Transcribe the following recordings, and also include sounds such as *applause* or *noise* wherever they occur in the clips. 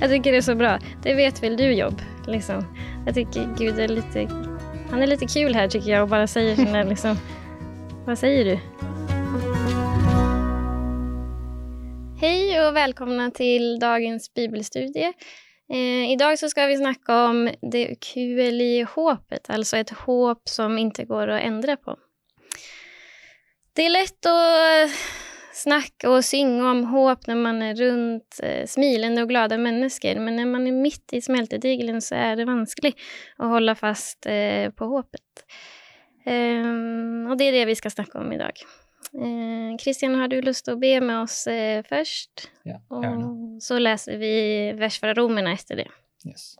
jag tycker det är så bra. Det vet väl du Jobb? Liksom. Jag tycker Gud är lite, han är lite kul här tycker jag och bara säger sina liksom, vad säger du? Hej och välkomna till dagens bibelstudie. Eh, idag så ska vi snacka om det QLI-håpet, alltså ett håp som inte går att ändra på. Det är lätt att snakke og synge om håp når man er rundt eh, smilende og glade mennesker, men når man er midt i smeltedigelen, så er det vanskelig å holde fast eh, på håpet. Um, ehm, og det er det vi skal snakke om i dag. Kristian, ehm, uh, har du lyst til å be med oss eh, først? Ja, gjerne. Og så leser vi vers fra romerne etter det. Yes.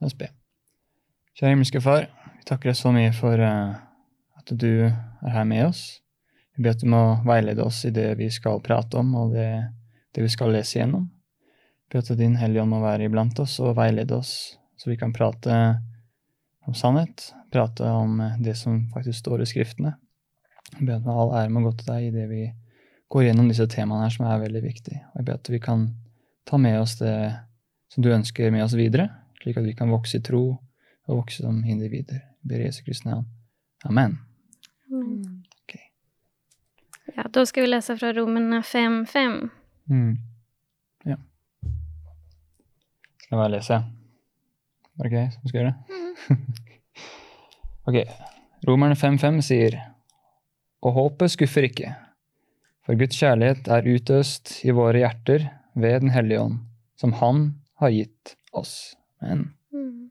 La oss be. Kjære himmelske Far, vi takker deg så mye for uh, eh, at du er her med oss. Vi ber at du må veilede oss i det vi skal prate om, og det, det vi skal lese igjennom. Vi ber at Din Hellige Ånd må være iblant oss og veilede oss, så vi kan prate om sannhet, prate om det som faktisk står i Skriftene. Jeg ber at all ære må gå til deg i det vi går gjennom disse temaene her, som er veldig viktige. Jeg ber at vi kan ta med oss det som du ønsker med oss videre, slik at vi kan vokse i tro og vokse som individer. Jeg ber Jesu Kristi navn. Amen. Ok. Ja, da skal vi lese fra Romerne 5.5. Mm. Ja. Skal jeg lese? Var det ikke jeg som skal gjøre det? *laughs* ok. Romerne 5.5 sier Og håpet skuffer ikke, for Guds kjærlighet er utøst i våre hjerter ved Den hellige ånd, som Han har gitt oss. Men Mm.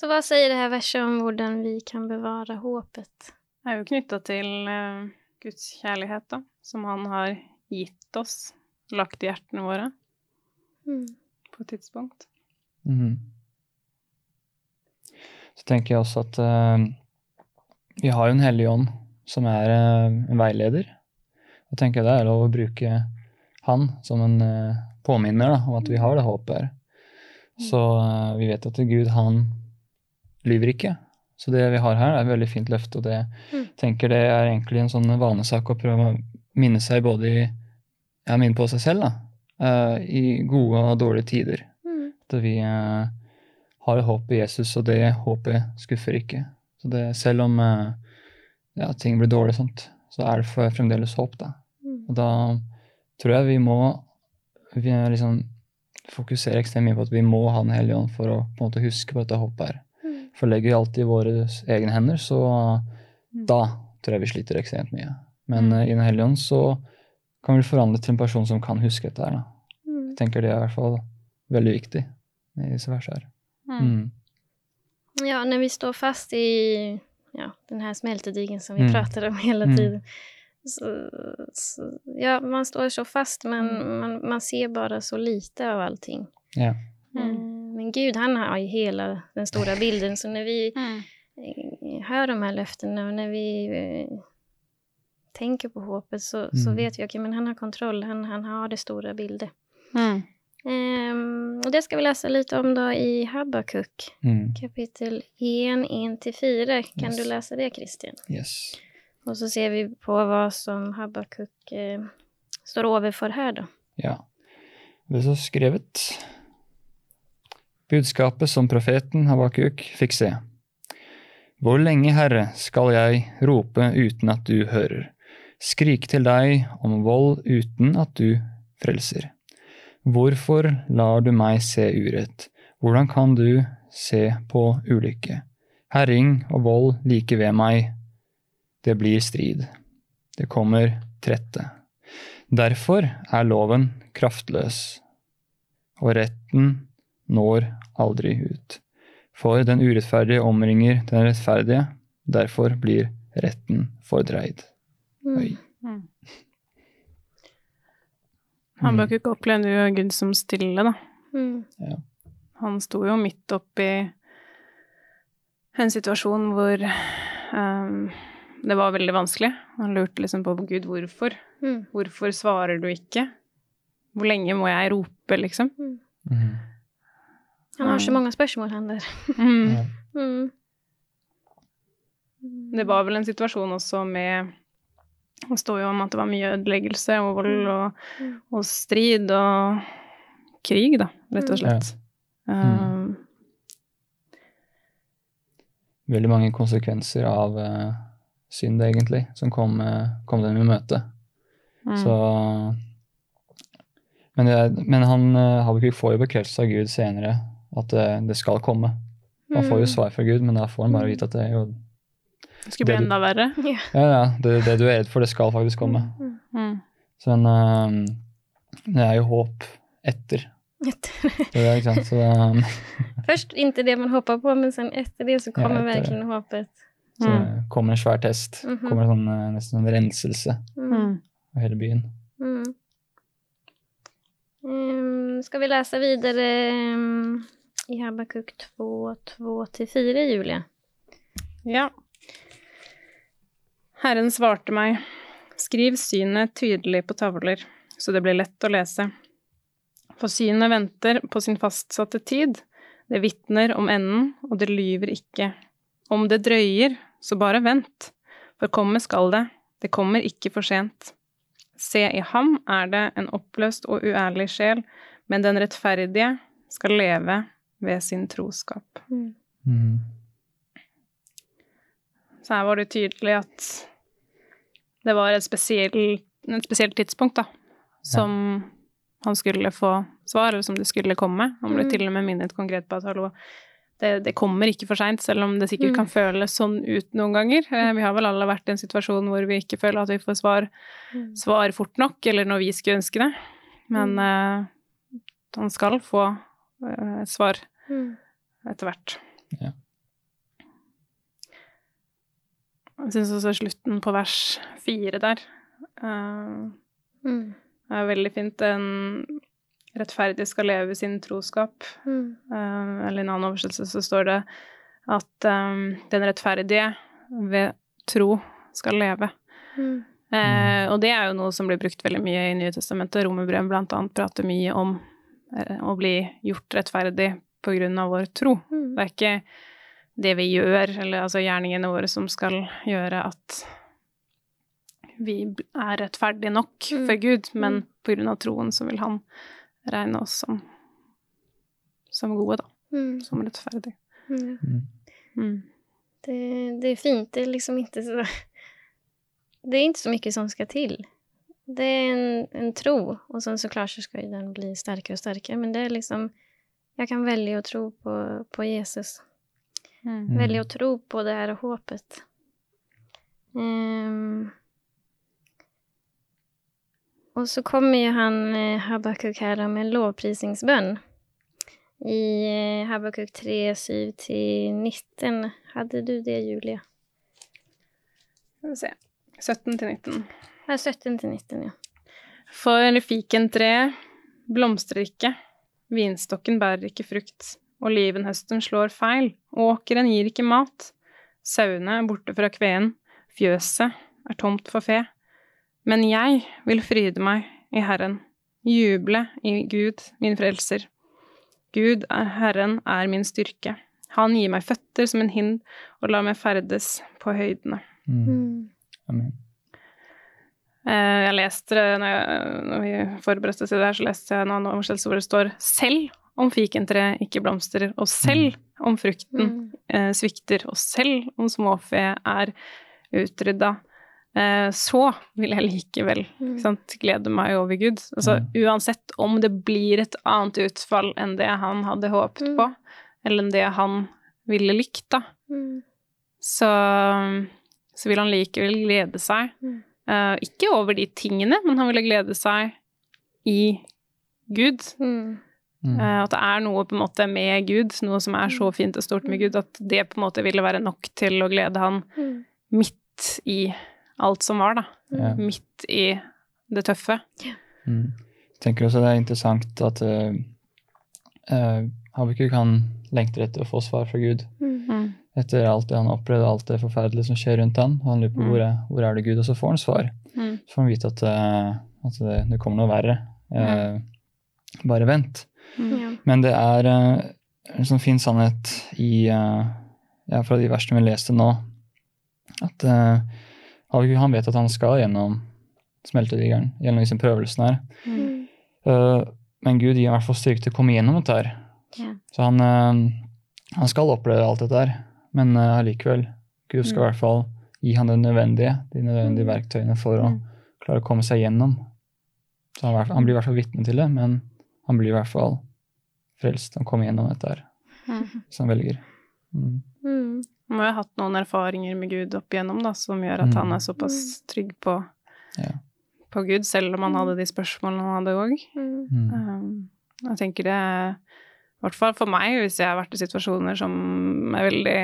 Så hva sier det her verset om hvordan vi kan bevara håpet? Er jo knytta til eh, Guds kjærlighet, da, som han har gitt oss, lagt i hjertene våre Mm. på et tidspunkt. Mm. Så tenker jeg også at uh, vi har jo en hellig ånd som er uh, en veileder. Og tenker jeg det er lov å bruke han som en uh, påminner da, om at vi har det håpet her. Så eh, vi vet at Gud, han lyver ikke. Så det vi har her, er et veldig fint løfte, og det Mm. tenker det er egentlig en sånn vanesak å prøve å minne seg både i ja, minne på seg selv, da, uh, i gode og dårlige tider. Mm. At vi uh, har håp i Jesus, og det håpet skuffer ikke. Så det, selv om uh, ja, ting blir dårlig, sånt, så er det fremdeles håp. Da. Mm. Og da tror jeg vi må vi liksom fokusere ekstremt mye på at vi må ha Den hellige ånd for å på en måte huske på dette håpet her. Mm. For legger vi alltid i våre egne hender, så Mm. da tror jeg vi sliter ekstremt mye. Men Mm. eh, i Den hellige ånd så kan vi forandre til en person som kan huske dette her. da. Mm. Jeg tenker det er i hvert fall veldig viktig i disse versene her. Mm. Ja, når vi står fast i ja, den her smeltedigen som vi Mm. pratar om hele Mm. tiden. Så, så, ja, man står så fast, men Mm. man, man ser bare så lite av allting. Ja. Mm. Men Gud, han har ju hela den stora bilden. Så när vi Mm. eh, hör de här löftena och när vi eh, tänker på hoppet så, så Mm. vet vi att men han har kontroll. Han, han har det stora bilden. Mm. Um, och det ska vi läsa lite om då i Habakuk. Mm. Kapitel 1, 1-4. Kan Yes. du läsa det Christian? Yes. Och så ser vi på vad som Habakuk eh, står overfor her, da. Ja. Det står skrevet Budskapet som profeten Habakuk fikk se. Hvor lenge, Herre, skal jeg rope uten at du hører, skrike til deg om vold uten at du frelser? Hvorfor lar du meg se urett? Hvordan kan du se på ulykke? Herring og vold like ved meg. Det blir strid. Det kommer trette. Derfor er loven kraftløs, og retten når aldri ut. For den urettferdige omringer den rettferdige, derfor blir retten fordreid. Mm. Oi. Mm. Habakuk opplevde jo Gud som stille, da. Mm. Han sto jo midt oppi en situasjon hvor um, det var veldig vanskelig. Han lurte liksom på Gud, hvorfor? Mm. Hvorfor svarer du ikke? Hvor lenge må jeg rope, liksom? Mhm. Han har så mm. mange spørsmål, han der. Mm. *laughs* Mm. Det var vel en situasjon også med Det sto jo om at det var mye ødeleggelse og vold mm. og, mm. og strid og krig, da, rett og slett. Ja. Um, Veldig mange konsekvenser av uh, synd, egentlig, som kom, uh, kom dem i møte. Mm. Så men, det, men han, eh, Habakuk får jo bekreftelse av Gud senere at det, det skal komme. Man får jo Mm. svar fra Gud, men da får han bare vite at det er jo Det skulle bli enda verre. *laughs* Ja. Ja, det, det du er redd for, det skal faktisk komme. Mm. Mm. Så men, eh, det er jo håp etter. Det er, ikke sant? Så det, *laughs* Først inntil det man hoppar på, men sen etter det så kommer ja, virkelig håpet. så Mm. det kommer en svær test. Mhm. kommer en sånn, eh, nesten en renselse Mm. Mm. av hele byen. Mm. Um, skal vi lese videre ehm, i Habakuk 2, 2-4, Julie. Ja. Herren svarte meg, skriv synet tydelig på tavler, så det blir lett å lese. For synet venter på sin fastsatte tid, det vitner om enden, og det lyver ikke. Om det drøyer, så bare vent, for komme skal det, det kommer ikke for sent. Se, i ham er det en oppløst og uærlig sjel, men den rettferdige skal leve ved sin troskap. Mm. Mhm. Så her var det tydelig at det var et spesielt, et spesielt tidspunkt, da, som han skulle få svar, eller som det skulle komme. Han ble Mm. til og med minnet konkret på at hallo, det, det kommer ikke for seint, selv om det sikkert Mm. kan føles sånn ut noen ganger. Eh, Vi har vel alle vært i en situasjon hvor vi ikke føler at vi får svar, Mm. svar fort nok, eller når vi skulle ønske det. Men uh, han skal få et svar Mm. etter hvert. Ja. Jeg syns også slutten på vers fire der uh, Mm. er veldig fint. En rettferdig skal leve sin troskap. Mm. Uh, eller i en annen oversettelse så står det at um, den rettferdige ved tro skal leve. Mm. Eh, og det er jo noe som blir brukt veldig mye i Nye testamentet. Romerbrevet blant annet prater mye om eh, å bli gjort rettferdig på grunn av vår tro. Mm. Det er ikke det vi gjør, eller altså gjerningene våre, som skal gjøre at vi er rettferdige nok Mm. for Gud, men Mm. på grunn av troen så vil han regne oss som, som gode, da. Mm. Som rettferdige. Mm. Mm. Mm. Det, det är fint. Det är liksom inte så... Det är inte så mycket som ska till. Det är en, en tro och sen såklart så ska ju den bli starkare och starkare. Men det är liksom... Jag kan välja att tro på, på Jesus. Mm. Mm. Välja att tro på det här hoppet. Um, Och så kommer ju han eh, Habakuk här med en lovprisningsbön. I eh, Habakuk 3, 7-19. Hade du det, Julia? Ska vi se. 17 til 19. Ja, 17-19, ja. For fikentreet blomstrer ikke, vinstokken bærer ikke frukt, olivenhøsten slår feil, åkeren gir ikke mat, sauene er borte fra kveen, fjøset er tomt for fe. Men jeg vil fryde meg i Herren, juble i Gud, min frelser. Gud er Herren er min styrke. Han gir meg føtter som en hind og lar meg ferdes på høydene. Mm. Mm. Amen. Eh, Jeg leste det når, når vi forberedte oss til det her, så leste jeg en annen oversettelse hvor det står 'selv om fikentreet ikke blomstrer', og 'selv om frukten Mm. eh, svikter', og 'selv om småfe er utrydda', eh, så vil jeg likevel Mm. ikke sant, glede meg over Gud. Altså uansett om det blir et annet utfall enn det han hadde håpet Mm. på, eller enn det han ville likt, da Mm. så, så vil han likevel glede seg. Mm. Eh, ikke over de tingene, men han ville glede seg i Gud. Mm. Mm. Eh, at det er noe på en måte med Gud, noe som er så fint og stort med Gud, at det på en måte ville være nok til å glede han Mm. midt i alt som var, da. Ja. Midt i det tøffe. Mm. Jeg tenker også det er interessant at uh, uh, Habakuk han lengter etter å få svar fra Gud. Mm. Etter alt det han har opplevd, alt det forferdelige som skjer rundt han. Han lurer på Mm. hvor, er, hvor er det Gud, og så får han svar. Mm. Så får han vite at, uh, at det, det kommer noe verre. Uh, bare vent. Mm. Men det er uh, en sånn fin sannhet i uh, ja, fra de versene vi leste nå, at uh, han vet at han skal gjennom smeltedigeren, gjennom disse prøvelsene her. Mm. Uh, men Gud gir i hvert fall styrke til å komme gjennom dette her. Yeah. Så han, uh, han skal oppleve alt dette her, men eh, allikevel. Gud skal i Mm. hvert fall gi han det nødvendige, de nødvendige Mm. verktøyene for å Mm. klare å komme seg gjennom. Så han, han blir i hvert fall vitne til det, men han blir i hvert fall frelst og kommer gjennom dette her, Mm. hvis han velger. Mm. Mm. Han må jo ha hatt noen erfaringer med Gud opp igjennom, da, som gjør at Mm. han er såpass trygg på, Ja. på Gud, selv om han hadde de spørsmålene han hadde òg. Mm. Um, jeg tenker det I hvert fall for meg, hvis jeg har vært i situasjoner som er veldig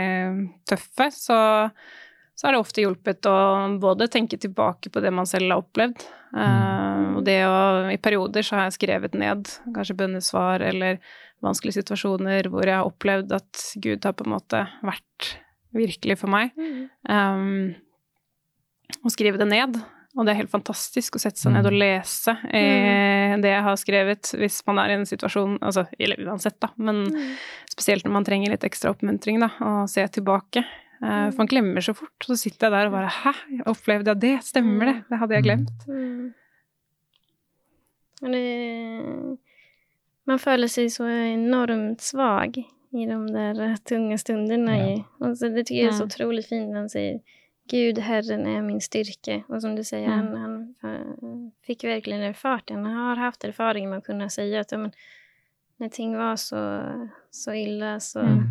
tøffe, så, så har det ofte hjulpet å både tenke tilbake på det man selv har opplevd, uh, og det å I perioder så har jeg skrevet ned kanskje bønnesvar eller vanskelige situasjoner hvor jeg har opplevd at Gud har på en måte vært virkelig for meg. Mm. Um, og skrive det ned. Og det er helt fantastisk å sette seg ned og lese eh, det jeg har skrevet, hvis man er i en situasjon Altså, eller uansett, da, men Mm. spesielt når man trenger litt ekstra oppmuntring, da, og se tilbake. Eh, for man glemmer så fort. Så sitter jeg der og bare Hæ, opplevde jeg det? Stemmer det? Det hadde jeg glemt. Mm. Det, man føler seg så enormt svag i de der tunge stundene. Ja. Och så det tycker jag är så utrolig otroligt fint när han säger Gud, Herren är min styrke. Och som du säger, Mm. han, han eh, fick verkligen erfart Han har haft erfaring med att kunna säga att ja, men, när ting var så, så illa så, Mm.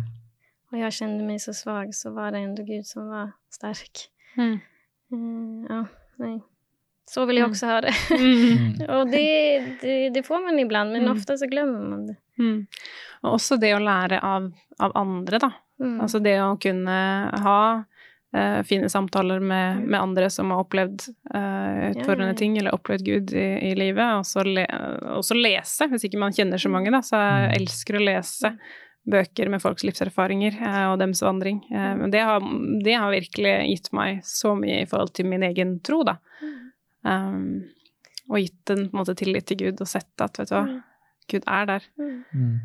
och jag kände mig så svag så var det ändå Gud som var stark. Mm. Eh, ja, nej. Så vill jag også också ha det. *laughs* Mm. *laughs* Mm. Och det, det, det får man ibland, men ofte ofta så glömmer man det. Mm. Og også det å lære av, av andre, da. Mm. Altså det å kunne ha eh, fine samtaler med, med andre som har opplevd uh, utfordrende Ja, ja. ting, eller opplevd Gud i, i livet, og så le, lese, hvis ikke man kjenner så mange, da. Så jeg Mm. elsker å lese bøker med folks livserfaringer uh, og deres vandring. Eh, men det har, det har virkelig gitt meg så mye i forhold til min egen tro, da. Mm. Um, og gitt en på en måte tillit til Gud og sett at, vet du hva, Mm. Gud er der Mm.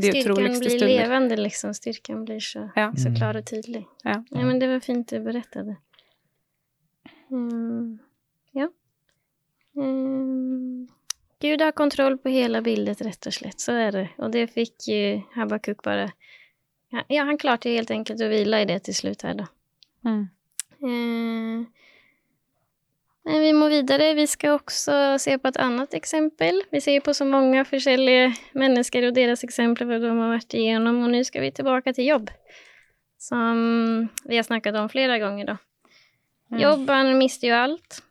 De Styrkan blir stunder. levande liksom, styrkan blir så, Ja. så Mm. klar og tydelig. Ja. Ja, men det var fint du berättade. Mm. Ja. Mm. Gud har kontroll på hele bildet rett og slett. så er det. Og det fikk ju Habakuk bare Ja, han klarte helt enkelt å vila i det til slutt her, da. Mm. Eh, Men vi må videre. Vi skal også se på et annet eksempel. Vi ser på så mange forskjellige mennesker og deres eksempler hva de har vært igjennom, og nu skal vi tilbake til jobb. Som vi har snakket om flere ganger. då. Mm. Jobb, han mister jo alt,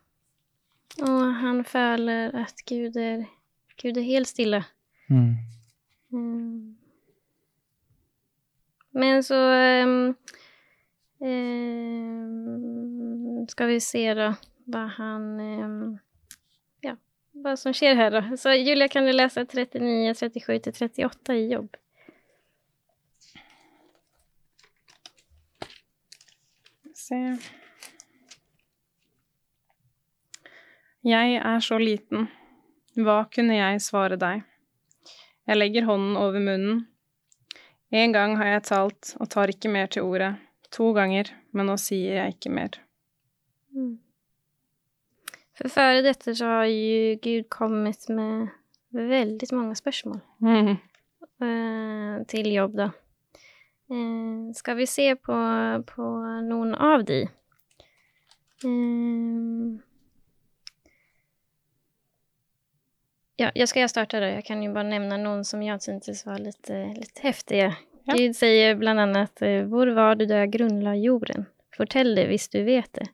og han føler at Gud er, Gud er helt stille. Mm. Mm. Men så um, um, skal vi se da hva han ehm, Ja, hva som skjer her, da. Så Julia, kan du lese 39, 37 til 38 i jobb? Se. Jeg er så liten. Hva kunne jeg svare deg? Jeg legger hånden over munnen. En gang har jeg talt og tar ikke mer til ordet. To ganger, men nå sier jeg ikke mer. For før dette så har jo Gud kommet med veldig mange spørsmål Mm. uh, til jobb, da. Uh, skal vi se på, på noen av de? Uh, ja, jag ska jag starta då. Jag kan ju bara nämna någon som jag syntes var lite, lite häftiga. Ja. Gud säger bland annat, Hvor var du da jeg grunnla jorden? Fortell det hvis du vet det.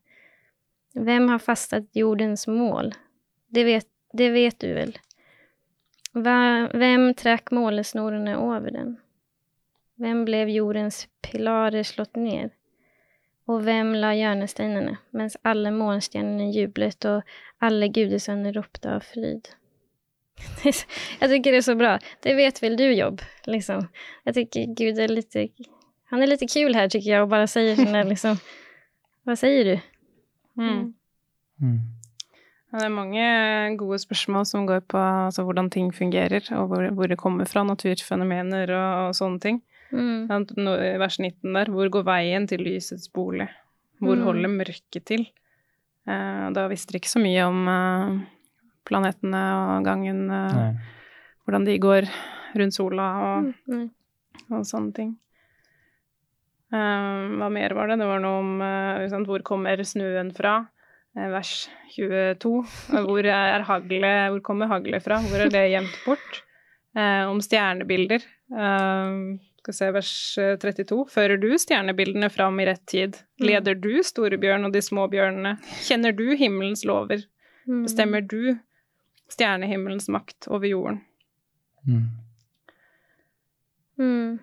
Hvem har fastat jordens mål? Det vet, det vet du vel? Vem trakk målesnorene over den? Hvem ble jordens pilarer slått ned? Og hvem la hjørnesteinene, mens alle morgenstjernene jublet og alle gudesønner ropte av fryd? Jeg syns *laughs* det er så bra. Det vet vel du, Jobb? Liksom. Jeg syns Gud er litt Han er litt kul her, tycker jeg, og bare sier sånn. liksom... *laughs* Hva sier du? Mm. Mm. Det er mange gode spørsmål som går på altså, hvordan ting fungerer, og hvor, hvor det kommer fra, naturfenomener og, og sånne ting. Mm. No, Vers 19 der, hvor går veien til lysets bolig? Hvor Mm. holder mørket til? Eh, da visste de ikke så mye om eh, planetene og gangen eh, Hvordan de går rundt sola og, Mm, mm. og sånne ting. Eh, hva mer var det? Det var noe om eh, sant, hvor kommer snøen fra? Eh, vers 22. Eh, Hvor, er hagle, hvor kommer haglet fra? Hvor er det gjemt bort? Eh, om stjernebilder. Skal se vers eh, 32. Fører du stjernebildene fram i rett tid? Leder du store bjørn og de små bjørnene? Kjenner du himmelens lover? Mm. Bestemmer du stjernehimmelens makt over jorden? Mm. Mm.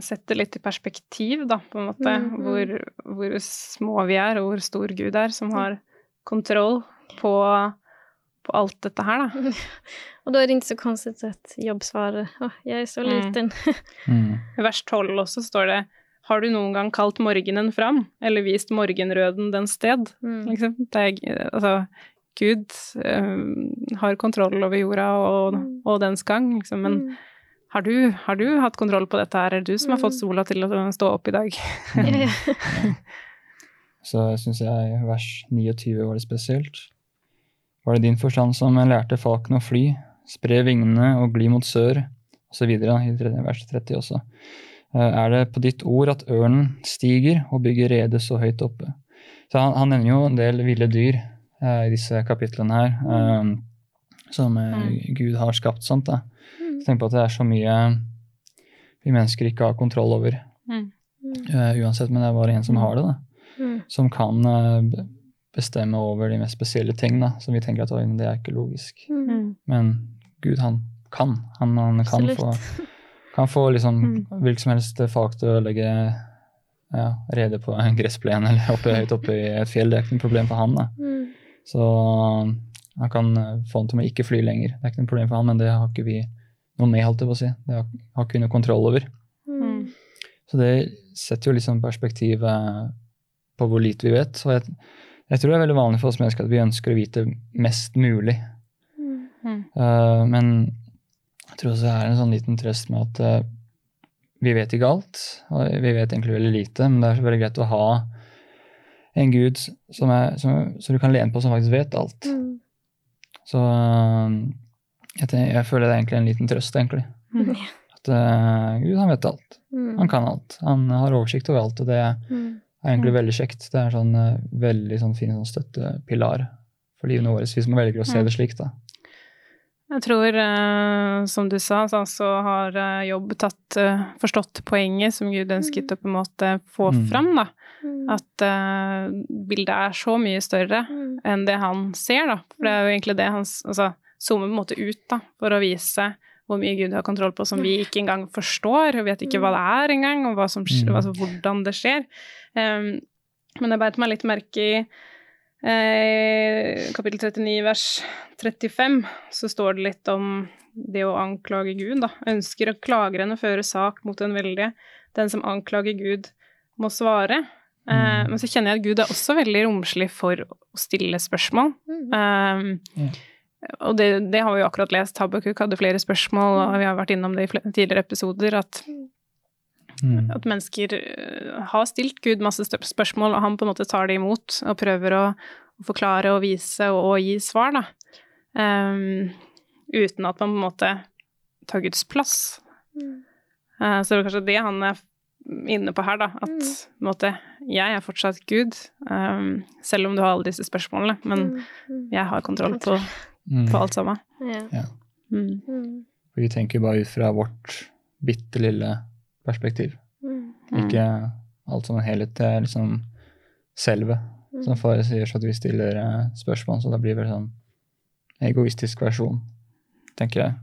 Sette litt i perspektiv, da, på en måte, Mm, -hmm. hvor, hvor små vi er, og hvor stor Gud er, som har kontroll på, på alt dette her, da. *laughs* og da er det ikke så konstigt att Jobb svarar, Åh, jeg er så Mm. liten. *laughs* Mm. I vers 12 også står det Har du noen gang kalt morgenen fram, eller vist morgenrøden den sted? Mm. Liksom. Det er, altså, Gud eh, har kontroll over jorda og, Mm. og dens gang, liksom. Men Mm. Har, du, har du hatt kontroll på dette her? Er det du som har Mm. fått sola til å stå opp i dag? *laughs* Så syns jeg vers 29 var det spesielt. Var det din forstand som lærte falken å fly, spre vingene og gli mot sør, osv. i tredje- vers 30 også. Eh, Er det på ditt ord at ørnen stiger og bygger rede så høyt oppe? Så han, han nevner jo en del ville dyr eh, i disse kapitlene her, eh, som eh, Mm. Gud har skapt. sånt da. Mm. Tenk på at det er så mye vi mennesker ikke har kontroll over, Mm. Mm. eh, uansett, men det er bare en som har det. da Mm. som kan uh, bestemme over de mest spesielle ting, da, som vi tenker at «Oi, det er ikke logisk. Mm. Mm. Men Gud, han kan. Han, han kan få, *laughs* kan få liksom Mm. hvilket som helst fag til å legge ja, rede på en gressplen *laughs* eller oppe, høyt oppe i et fjell. Det er ikke noe problem for han. da. Mm. Så han kan eh, få han til å ikke fly lenger. Det er ikke noe problem for han, men det har ikke vi noe med, holdt jeg på å si. Det har, har ikke noe kontroll over. Mm. Så det setter jo liksom perspektiv eh, på hvor lite vi vet. Og jeg, jeg tror det er veldig vanlig for oss mennesker at vi ønsker å vite mest mulig. Mm. Eh, men jeg tror også det er en sånn liten trøst med at uh, vi vet ikke alt. Og vi vet egentlig veldig lite, men det er veldig greit å ha en gud som, er, som, som du kan lene på, som faktisk vet alt. Mm. Så jeg, tenker, jeg føler det er egentlig en liten trøst, egentlig. Mm. At uh, Gud, han vet alt. Mm. Han kan alt. Han har oversikt over alt, og det Mm. er egentlig veldig kjekt. Det er sånn eh, veldig sånn fin sånn støttepilar for livene våre, hvis man velger å se Mm. det slik, da. Jeg tror, uh, som du sa, så så har Jobb tatt, forstått poenget som Gud ønsket å på en måte få Mm. fram, da. Mm. At bildet er så mye større Mm. enn det han ser, da. For det er jo egentlig det han s- altså, zoomer på en måte ut, da, for å vise hvor mye Gud har kontroll på som vi ikke engang forstår, og vet ikke hva det er engang, og hva som, Mm. altså, hvordan det skjer. Um, men jeg beit meg litt merke i eh, kapittel 39, vers 35, så står det litt om det å anklage Gud, da. Ønsker å klagerne føre sak mot den veldige. Den som anklager Gud, må svare. Eh, Mm. men så kjenner jeg at Gud er også veldig romslig for å stille spørsmål. Um, Ja. Og det, det har vi jo akkurat lest. Habakuk hadde flere spørsmål, og vi har vært innom det i flere tidligere episoder, at, Mm. at mennesker eh, har stilt Gud masse spørsmål, og han på en måte tar det imot og prøver å, å forklare og vise og, og gi svar, da. Um, uten at man på en måte tar Guds plass. Mm. Uh, så det er kanskje det han er inne på her, da. At Mm. på en måte, jeg er fortsatt Gud, um, selv om du har alle disse spørsmålene. Men Mm. Mm. jeg har kontroll på, Mm. på alt sammen. Ja. ja. Mm. For Vi tenker bare ut fra vårt bitte lille perspektiv. Mm. Mm. Ikke alt som en helhet. Det er liksom selve Mm. som far sier, så at vi stiller eh, spørsmål. Så da blir det vel sånn egoistisk versjon, tenker jeg.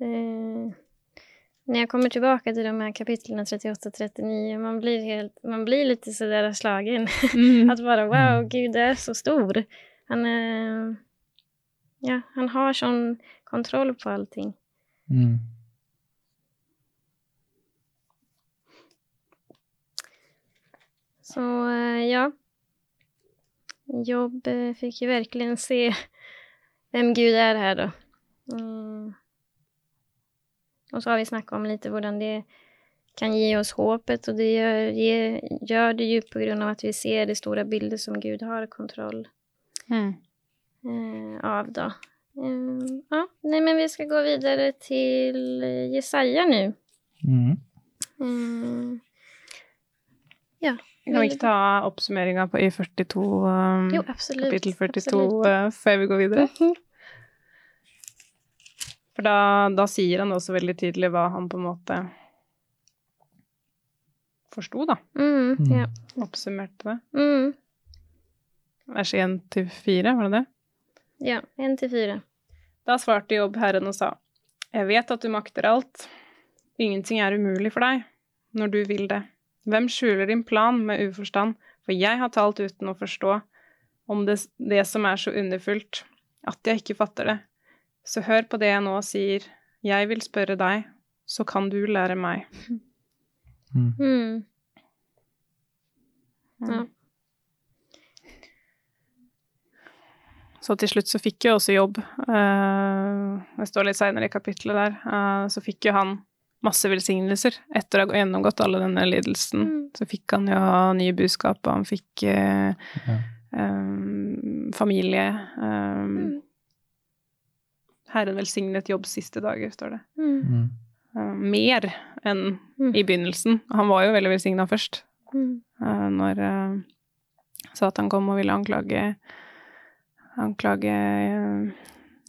Eh, jeg jag kommer tilbake til de her kapitlene 38-39, man blir, helt, man blir lite sådär slagen. Mm. *laughs* At bare wow, Mm. Gud er så stor. Han, är, ja, han har sånn kontroll på allting. Mm. Så eh, ja, Jobb fikk fick ju verkligen se vem Gud er her då. Mm. Og så har vi snakket om litt hvordan det kan gi oss håpet og det gjør, gjør det ju på grunn av at vi ser det store bildet som Gud har kontroll Mm. Eh, av. Då. Eh, ja, nej, men vi ska gå vidare till eh, Jesaja nu. Mm. Eh, Kan vi ikke ta oppsummeringa på i 42, um, jo, absolut. kapittel 42 uh, før vi går videre? -hmm. For da, da sier han også veldig tydelig hva han på en måte forsto, da. Mm, Mm. ja. Oppsummerte det. Mm, Vers 1 til 4, var det det? Ja, en til fire. Da svarte jobbherren og sa, Jeg vet at du makter alt. Ingenting er umulig for deg, når du vil det. Hvem skjuler din plan med uforstand? For jeg har talt uten å forstå om det, det som er så underfullt, at jeg ikke fatter det. Så hør på det jeg nå sier. Jeg vil spørre deg, så kan du lære meg. Mm. Mm. Ja. Så til slutt så fikk jo også jobb, eh, det står litt seinere i kapittelet der, eh, så fikk jo han masse velsignelser etter å ha gjennomgått alle denne lidelsen. Mm. Så fikk han jo nye budskap, og han fikk eh, Ja. um, familie. Um, Mm. Herren velsignet jobb siste dager, står det. Mm. Eh, mer enn Mm. i begynnelsen. Han var jo veldig velsigna først, Mm. uh, når at Satan kom og ville anklage anklage eh,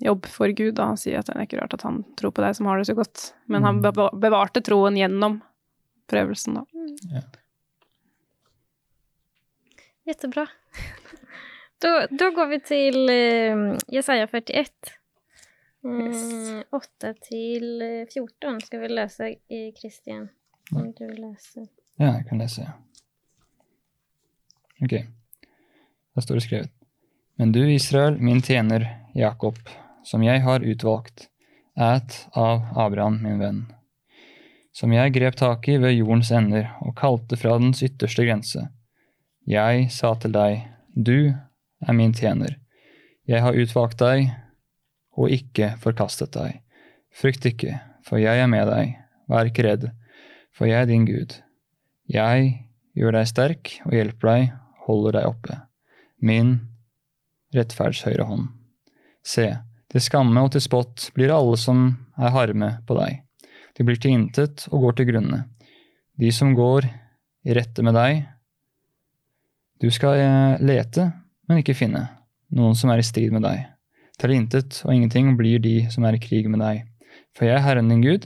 jobb for Gud, da, og si at det er ikke rart at han tror på deg som har det så godt. Men han Mm. bevarte troen gjennom prøvelsen, da. Jättebra. *laughs* Da, da, går vi til eh, Jesaja 41. Eh, 8 till eh, 14 skal vi lese i Kristian. Om du läser. Ja, jeg kan lese. Ok. Da står det skrevet. Men du, Israel, min tjener, Jakob, som jeg har utvalgt, et av Abraham, min venn, som jeg grep tak i ved jordens ender og kalte fra dens ytterste grense. Jeg sa til deg, du er min tjener. Jeg har utvalgt deg og ikke forkastet deg. Frykt ikke, for jeg er med deg. Vær ikke redd, for jeg er din Gud. Jeg gjør deg sterk og hjelper deg, holder deg oppe. Min rettferds høyre hånd. Se, til skamme og til spott blir alle som er harme på deg. De blir til intet og går til grunne. De som går i rette med deg. Du skal eh, lete, men ikke finne. Noen som er i strid med deg. Til intet og ingenting blir de som er i krig med deg. For jeg er Herren din Gud,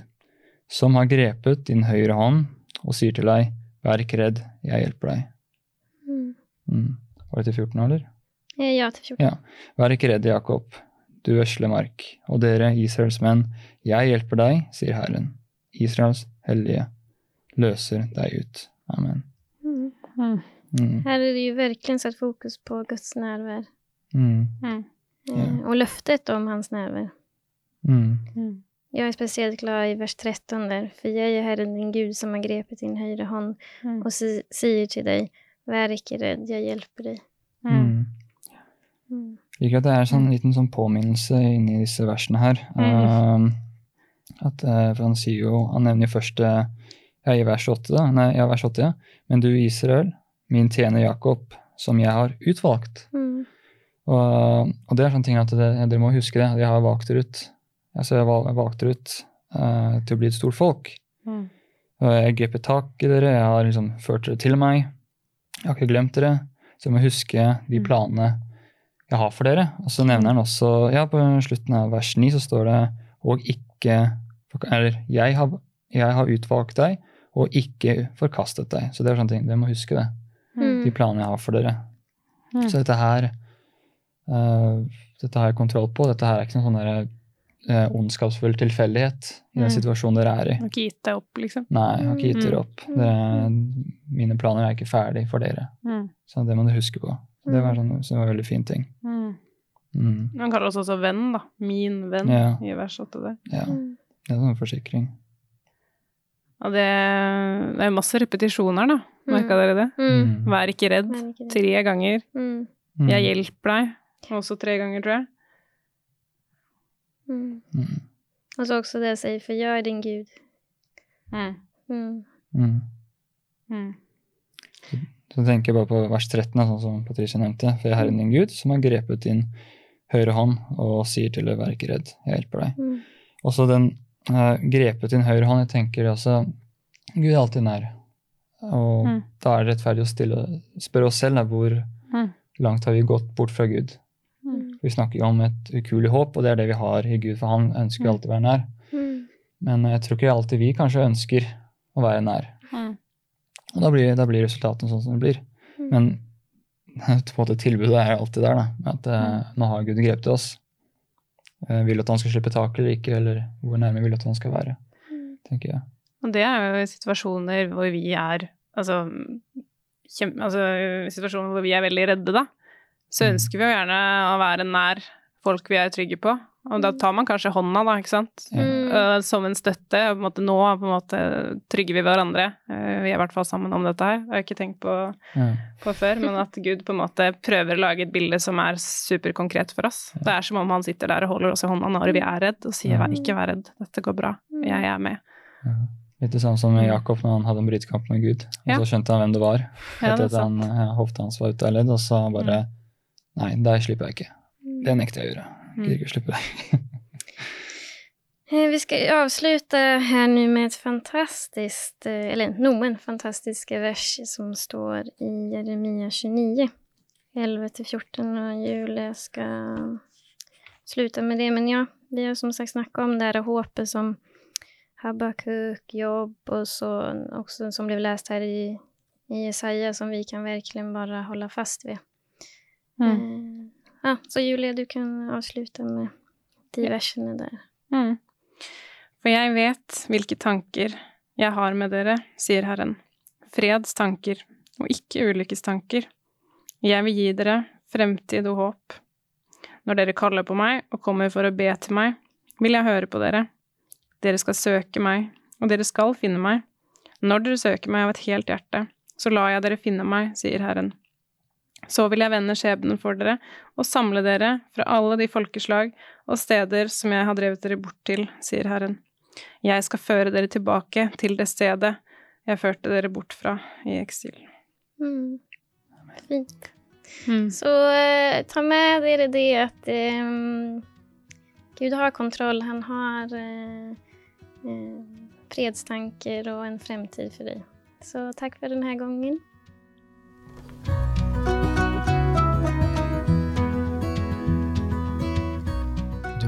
som har grepet din høyre hånd og sier til deg, vær ikke redd, jeg hjelper deg. Mm. Mm. Var det til 14 år, eller? Eh, ja, til 14. Ja. Vær ikke redd, Jakob, du vesle mark, og dere, Israels menn, jeg hjelper deg, sier Herren. Israels hellige løser deg ut. Amen. Mm. Mm. Mm. Är det ju verkligen satt fokus på Guds närvaro. Mm. Mm. Eh, och löftet om hans närvaro. Mm. Mm. Jag är speciellt glad i vers 13 där. För jag är Herren din Gud som har grepet din högra hand Mm. och si- säger till dig, vær ikke rädd, jag hjälper dig. Mm. Mm. Mm. Liker at det er en sånn liten sånn påminnelse inni disse versene her. Um, at, uh, for han sier jo, han nevner jo først uh, ja, i vers 8, da. Nei, ja, vers 8, ja. Men du, Israel, min tjener Jakob, som jeg har utvalgt. Mm. Og, og det er sånne ting at det, dere må huske det. Jeg har valgt dere ut. Altså, jeg har valgt valgte dere ut uh, til å bli et stort folk. Mm. Og jeg grepet tak i dere, jeg har liksom ført dere til meg. Jeg har ikke glemt dere. Så jeg må huske de Mm. planene jeg har for dere. Og så nevner han også, ja, på slutten av vers 9 så står det og ikke Eller jeg har, jeg har utvalgt deg og ikke forkastet deg. Så det er sånne ting. Dere må huske det. Mm. De planene jeg har for dere. Mm. Så dette her uh, Dette har jeg kontroll på. Dette her er ikke noen sånn eh, ondskapsfull tilfeldighet i den Mm. situasjonen dere er i. Har ikke gitt deg opp, liksom. Nei, jeg har ikke gitt Mm. dere opp. Dere, mine planer er ikke ferdig for dere. Mm. Så det må dere huske på. Det var, sånn, så det var en veldig fin ting. Mm. Mm. Han kaller oss også venn, da. Min venn, Ja. i vers 8 der. Ja, Mm. det er sånn forsikring. Og det, det er masse repetisjoner, da. Merka dere det? Mm. Vær ikke redd. Ikke redd. Tre ganger. Mm. Mm. Jeg hjelper deg. Også tre ganger, tror jeg. Mm. Mm. Så også det å si 'for jeg er din Gud. Mm. Mm. Så tenker jeg bare på vers 13, sånn som Patricia nevnte. For jeg er Herren din Gud, som har grepet din høyre hånd og sier til deg, vær ikke redd, jeg hjelper deg. Mm. Også den uh, grepet din høyre hånd, jeg tenker altså Gud er alltid nær. Og Mm. da er det rettferdig å stille, spørre oss selv da, hvor Mm. langt har vi gått bort fra Gud. Mm. Vi snakker jo om et ukuelig håp, og det er det vi har i Gud, for han ønsker Mm. alltid å være nær. Mm. Men jeg tror ikke alltid vi kanskje ønsker å være nær. Mm. Og da blir, da blir resultatene sånn som det blir. Mm. Men *laughs* måte, tilbudet er alltid der, da. At eh, nå har Gud grepet oss. Eh, vil at han skal slippe tak eller ikke, eller hvor nærme vil at han skal være, Mm. tenker jeg. Og det er jo situasjoner hvor vi er altså, kjem, altså situasjoner hvor vi er veldig redde, da. Så Mm. ønsker vi jo gjerne å være nær folk vi er trygge på. Og da tar man kanskje hånda, da, ikke sant. Mm. Som en støtte. På en måte nå på en måte trygger vi hverandre. Øh, vi er i hvert fall sammen om dette her. Det har jeg ikke tenkt på, mm. på før. Men at Gud på en måte prøver å lage et bilde som er superkonkret for oss. Det er som om han sitter der og holder oss i hånda når vi er redd, og sier ikke vær redd, dette går bra, Mm. jeg er med. Ja. Litt det samme som med Jakob når han hadde en brytekamp med Gud. Og Ja. så skjønte han hvem det var. Ja, Etter er at han, hofta hans var ute av ledd, og så bare Nei, det slipper jeg ikke. Mm. Det nekter jeg å gjøre. Jeg gidder ikke å slippe deg. Eh, Vi skal avsluta her nå med et fantastiskt, eh, eller noen fantastiske vers som står i Jeremia 29, 11-14 og Julia skal sluta med det. Men ja, vi har som sagt snakket om det här håpet som Habakuk, Jobb og så også som ble lest her i, i Jesaja som vi kan verkligen bare hålla fast ved. Mm. Ja, så Julie, du kan avslutte med de versene der. Mm. For jeg vet hvilke tanker jeg har med dere, sier Herren. Freds tanker, og ikke ulykkestanker. Jeg vil gi dere fremtid og håp. Når dere kaller på meg og kommer for å be til meg, vil jeg høre på dere. Dere skal søke meg, og dere skal finne meg. Når dere søker meg av et helt hjerte, så lar jeg dere finne meg, sier Herren. Så vil jeg vende skjebnen for dere og samle dere fra alle de folkeslag og steder som jeg har drevet dere bort til, sier Herren. Jeg skal føre dere tilbake til det stedet jeg førte dere bort fra i eksil. Mm. Fint. Så eh, ta med dere det at eh, Gud har kontroll. Han har eh, eh, fredstanker og en fremtid for deg. Så takk for denne gangen.